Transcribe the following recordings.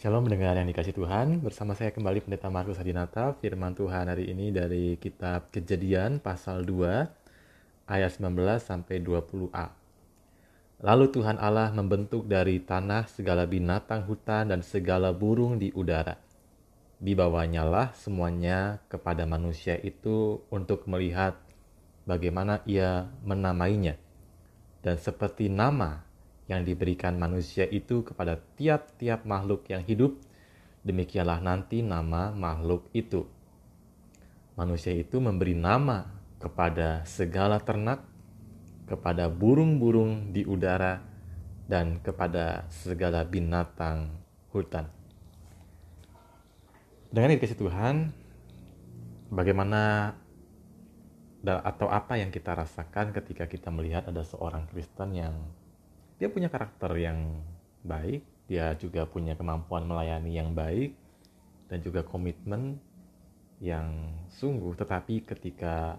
Shalom mendengar yang dikasih Tuhan, bersama saya kembali Pendeta Markus Hadinata, firman Tuhan hari ini dari kitab Kejadian pasal 2 ayat 19 sampai 20a. Lalu Tuhan Allah membentuk dari tanah segala binatang hutan dan segala burung di udara. Dibawanya lah semuanya kepada manusia itu untuk melihat bagaimana ia menamainya. Dan seperti nama yang diberikan manusia itu kepada tiap-tiap makhluk yang hidup, demikianlah nanti nama makhluk itu. Manusia itu memberi nama kepada segala ternak, kepada burung-burung di udara, dan kepada segala binatang hutan. Dengan dikasih Tuhan, bagaimana atau apa yang kita rasakan ketika kita melihat ada seorang Kristen yang dia punya karakter yang baik, dia juga punya kemampuan melayani yang baik, dan juga komitmen yang sungguh. Tetapi ketika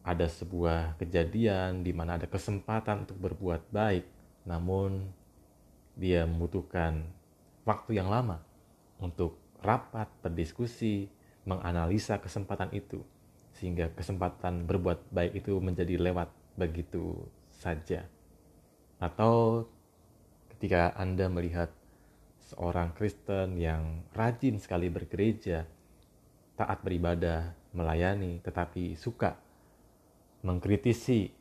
ada sebuah kejadian di mana ada kesempatan untuk berbuat baik, namun dia membutuhkan waktu yang lama untuk rapat, berdiskusi, menganalisa kesempatan itu, sehingga kesempatan berbuat baik itu menjadi lewat begitu saja. Atau ketika Anda melihat seorang Kristen yang rajin sekali bergereja, taat beribadah, melayani, tetapi suka mengkritisi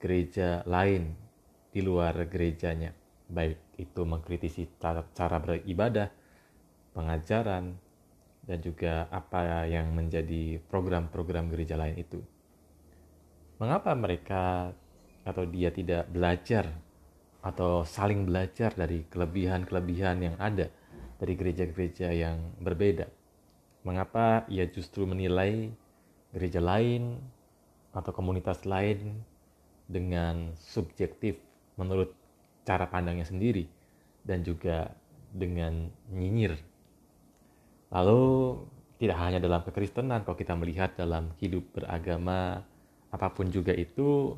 gereja lain di luar gerejanya, baik itu mengkritisi cara, beribadah, pengajaran, dan juga apa yang menjadi program-program gereja lain itu. Mengapa mereka atau dia tidak belajar atau saling belajar dari kelebihan-kelebihan yang ada dari gereja-gereja yang berbeda. Mengapa ia justru menilai gereja lain atau komunitas lain dengan subjektif menurut cara pandangnya sendiri dan juga dengan nyinyir. Lalu tidak hanya dalam kekristenan, kalau kita melihat dalam hidup beragama apa pun juga itu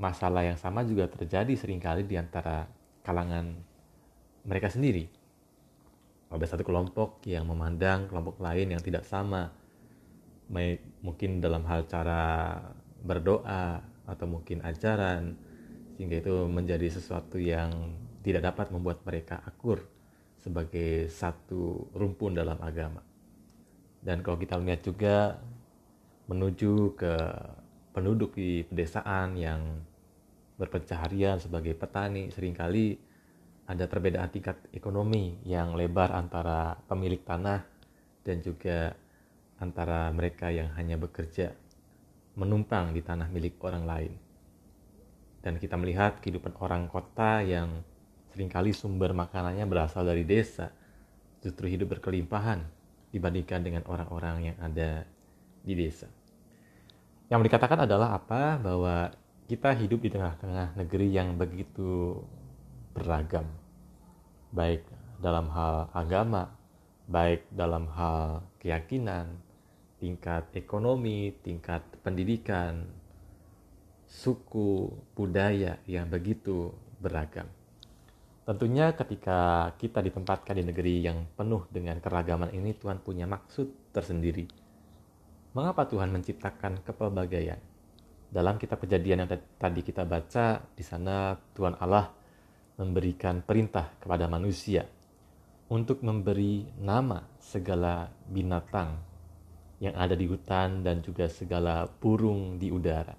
masalah yang sama juga terjadi sering kali di antara kalangan mereka sendiri. Ada satu kelompok yang memandang kelompok lain yang tidak sama, mungkin dalam hal cara berdoa atau mungkin ajaran, sehingga itu menjadi sesuatu yang tidak dapat membuat mereka akur sebagai satu rumpun dalam agama. Dan kalau kita melihat juga menuju ke penduduk di pedesaan yang berpencaharian sebagai petani sering kali ada perbedaan tingkat ekonomi yang lebar antara pemilik tanah dan juga antara mereka yang hanya bekerja menumpang di tanah milik orang lain. Dan kita melihat kehidupan orang kota yang sering kali sumber makanannya berasal dari desa, justru hidup berkelimpahan dibandingkan dengan orang-orang yang ada di desa. Yang dikatakan adalah apa? Bahwa kita hidup di tengah-tengah negeri yang begitu beragam, baik dalam hal agama, baik dalam hal keyakinan, tingkat ekonomi, tingkat pendidikan, suku, budaya yang begitu beragam. Tentunya ketika kita ditempatkan di negeri yang penuh dengan keragaman ini, Tuhan punya maksud tersendiri. Mengapa Tuhan menciptakan kepelbagaian? Dalam kitab kejadian yang tadi kita baca, di sana Tuhan Allah memberikan perintah kepada manusia untuk memberi nama segala binatang yang ada di hutan dan juga segala burung di udara.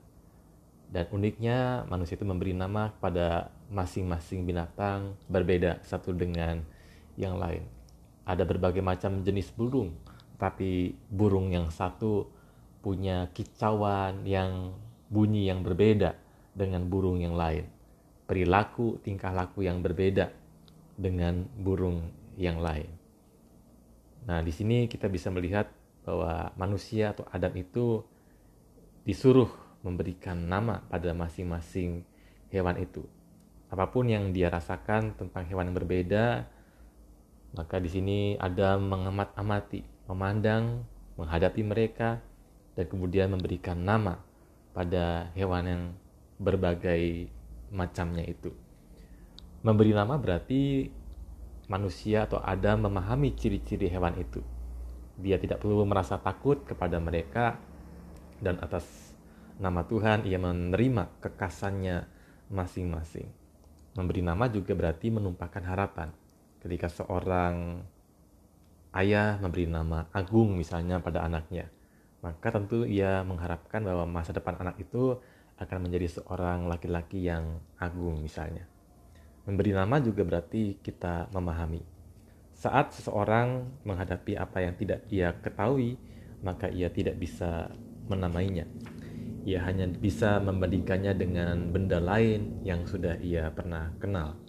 Dan uniknya manusia itu memberi nama kepada masing-masing binatang berbeda satu dengan yang lain. Ada berbagai macam jenis burung, tapi burung yang satu punya kicauan yang bunyi yang berbeda dengan burung yang lain, perilaku tingkah laku yang berbeda dengan burung yang lain. Nah, di sini kita bisa melihat bahwa manusia atau Adam itu disuruh memberikan nama pada masing-masing hewan itu. Apa pun yang dia rasakan tentang hewan yang berbeda, maka di sini Adam mengamat-amati, memandang, menghadapi mereka, dan kemudian memberikan nama pada hewan yang berbagai macamnya itu. Memberi nama berarti manusia atau Adam memahami ciri-ciri hewan itu. Dia tidak perlu merasa takut kepada mereka dan atas nama Tuhan ia menerima kekasannya masing-masing. Memberi nama juga berarti menumpahkan harapan. Ketika seorang ayah memberi nama Agung misalnya pada anaknya, maka tentu ia mengharapkan bahwa masa depan anak itu akan menjadi seorang laki-laki yang agung misalnya. Memberi nama juga berarti kita memahami. Saat seseorang menghadapi apa yang tidak dia ketahui, maka ia tidak bisa menamainya. Ia hanya bisa membandingkannya dengan benda lain yang sudah ia pernah kenal.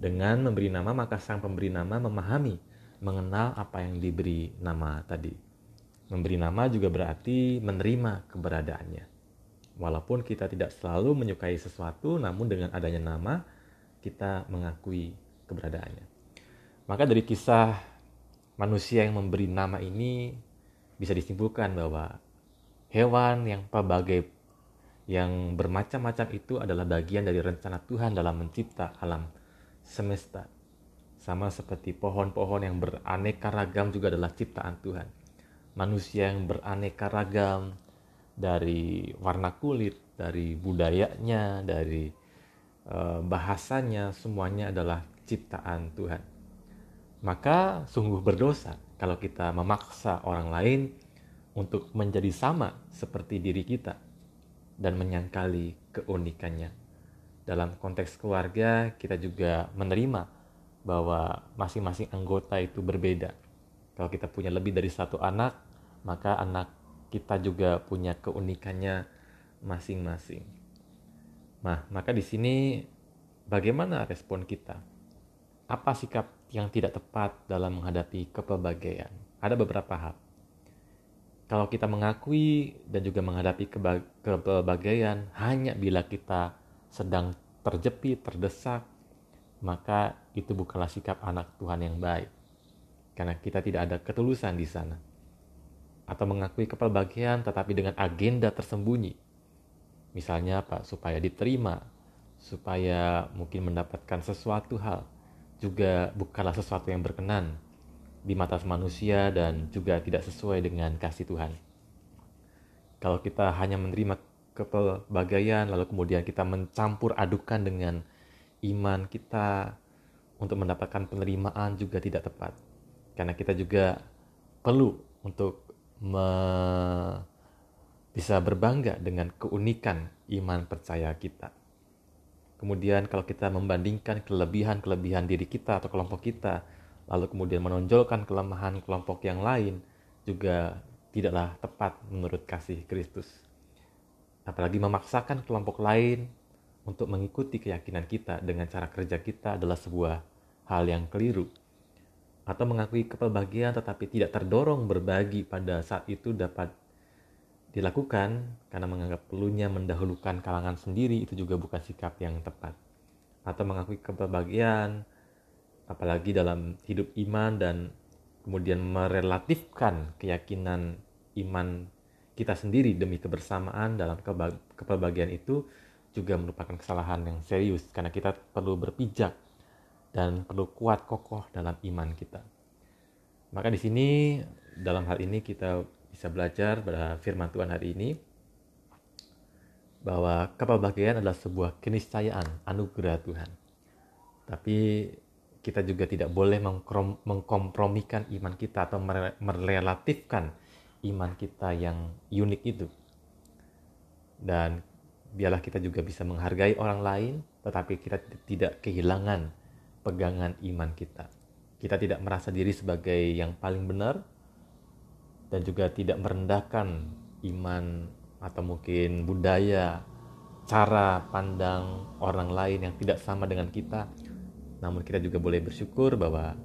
Dengan memberi nama, maka sang pemberi nama memahami, mengenal apa yang diberi nama tadi. Memberi nama juga berarti menerima keberadaannya. Walaupun kita tidak selalu menyukai sesuatu, namun dengan adanya nama, kita mengakui keberadaannya. Maka dari kisah manusia yang memberi nama ini bisa disimpulkan bahwa hewan yang pelbagai yang bermacam-macam itu adalah bagian dari rencana Tuhan dalam mencipta alam semesta. Sama seperti pohon-pohon yang beraneka ragam juga adalah ciptaan Tuhan. Manusia yang beraneka ragam dari warna kulit, dari budayanya, dari Eh, bahasanya semuanya adalah ciptaan Tuhan. Maka sungguh berdosa kalau kita memaksa orang lain untuk menjadi sama seperti diri kita dan menyangkali keunikannya. Dalam konteks keluarga, kita juga menerima bahwa masing-masing anggota itu berbeda. Kalau kita punya lebih dari satu anak, maka anak kita juga punya keunikannya masing-masing. Nah, maka di sini bagaimana respon kita? Apa sikap yang tidak tepat dalam menghadapi kepelbagaian? Ada beberapa hal. Kalau kita mengakui dan juga menghadapi kepelbagaian hanya bila kita sedang terjepit, terdesak, maka itu bukanlah sikap anak Tuhan yang baik. Karena kita tidak ada ketulusan di sana. Atau mengakui kepelbagaian tetapi dengan agenda tersembunyi Misalnya apa? Supaya diterima, supaya mungkin mendapatkan sesuatu hal. Juga bukanlah sesuatu yang berkenan di mata manusia dan juga tidak sesuai dengan kasih Tuhan. Kalau kita hanya menerima kepelbagaian lalu kemudian kita mencampur adukan dengan iman kita untuk mendapatkan penerimaan juga tidak tepat. Karena kita juga perlu untuk me bisa berbangga dengan keunikan iman percaya kita. Kemudian kalau kita membandingkan kelebihan-kelebihan diri kita atau kelompok kita, lalu kemudian menonjolkan kelemahan kelompok yang lain, juga tidaklah tepat menurut kasih Kristus. Apalagi memaksakan kelompok lain untuk mengikuti keyakinan kita dengan cara kerja kita adalah sebuah hal yang keliru. Atau mengakui kepelbagian tetapi tidak terdorong berbagi pada saat itu dapat dilakukan karena menganggap perlunya mendahulukan kalangan sendiri itu juga bukan sikap yang tepat atau mengakui kebahagiaan apalagi dalam hidup iman dan kemudian merelatifkan keyakinan iman kita sendiri demi kebersamaan dalam kebahagiaan itu juga merupakan kesalahan yang serius karena kita perlu berpijak dan perlu kuat kokoh dalam iman kita. Maka di sini dalam hal ini kita bisa belajar pada firman Tuhan hari ini bahwa kepelbagaian adalah sebuah keniscayaan anugerah Tuhan. Tapi kita juga tidak boleh mengkompromikan iman kita atau merelatifkan iman kita yang unik itu. Dan biarlah kita juga bisa menghargai orang lain, tetapi kita tidak kehilangan pegangan iman kita. Kita tidak merasa diri sebagai yang paling benar, dan juga tidak merendahkan iman atau mungkin budaya, cara pandang orang lain yang tidak sama dengan kita. Namun kita juga boleh bersyukur bahwa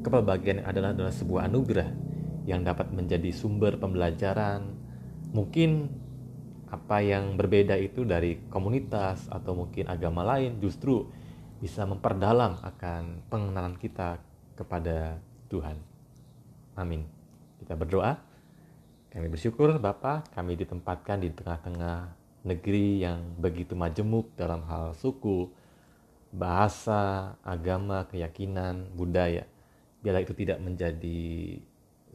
kepelbagian adalah adalah sebuah anugerah yang dapat menjadi sumber pembelajaran. Mungkin apa yang berbeda itu dari komunitas atau mungkin agama lain justru bisa memperdalam akan pengenalan kita kepada Tuhan. Amin. Kita berdoa. Kami bersyukur Bapa, kami ditempatkan di tengah-tengah negeri yang begitu majemuk dalam hal suku, bahasa, agama, keyakinan, budaya. Biarlah itu tidak menjadi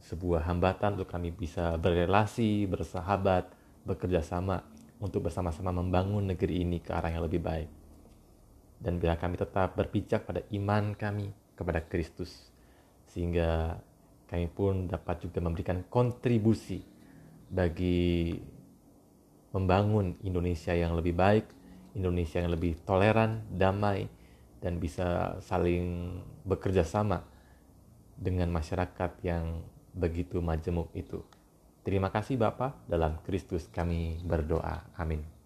sebuah hambatan untuk kami bisa berrelasi, bersahabat, bekerja sama untuk bersama-sama membangun negeri ini ke arah yang lebih baik. Dan biarlah kami tetap berpijak pada iman kami kepada Kristus, sehingga kami pun dapat juga memberikan kontribusi bagi membangun Indonesia yang lebih baik, Indonesia yang lebih toleran, damai, dan bisa saling bekerja sama dengan masyarakat yang begitu majemuk itu. Terima kasih Bapak, dalam Kristus kami berdoa. Amin.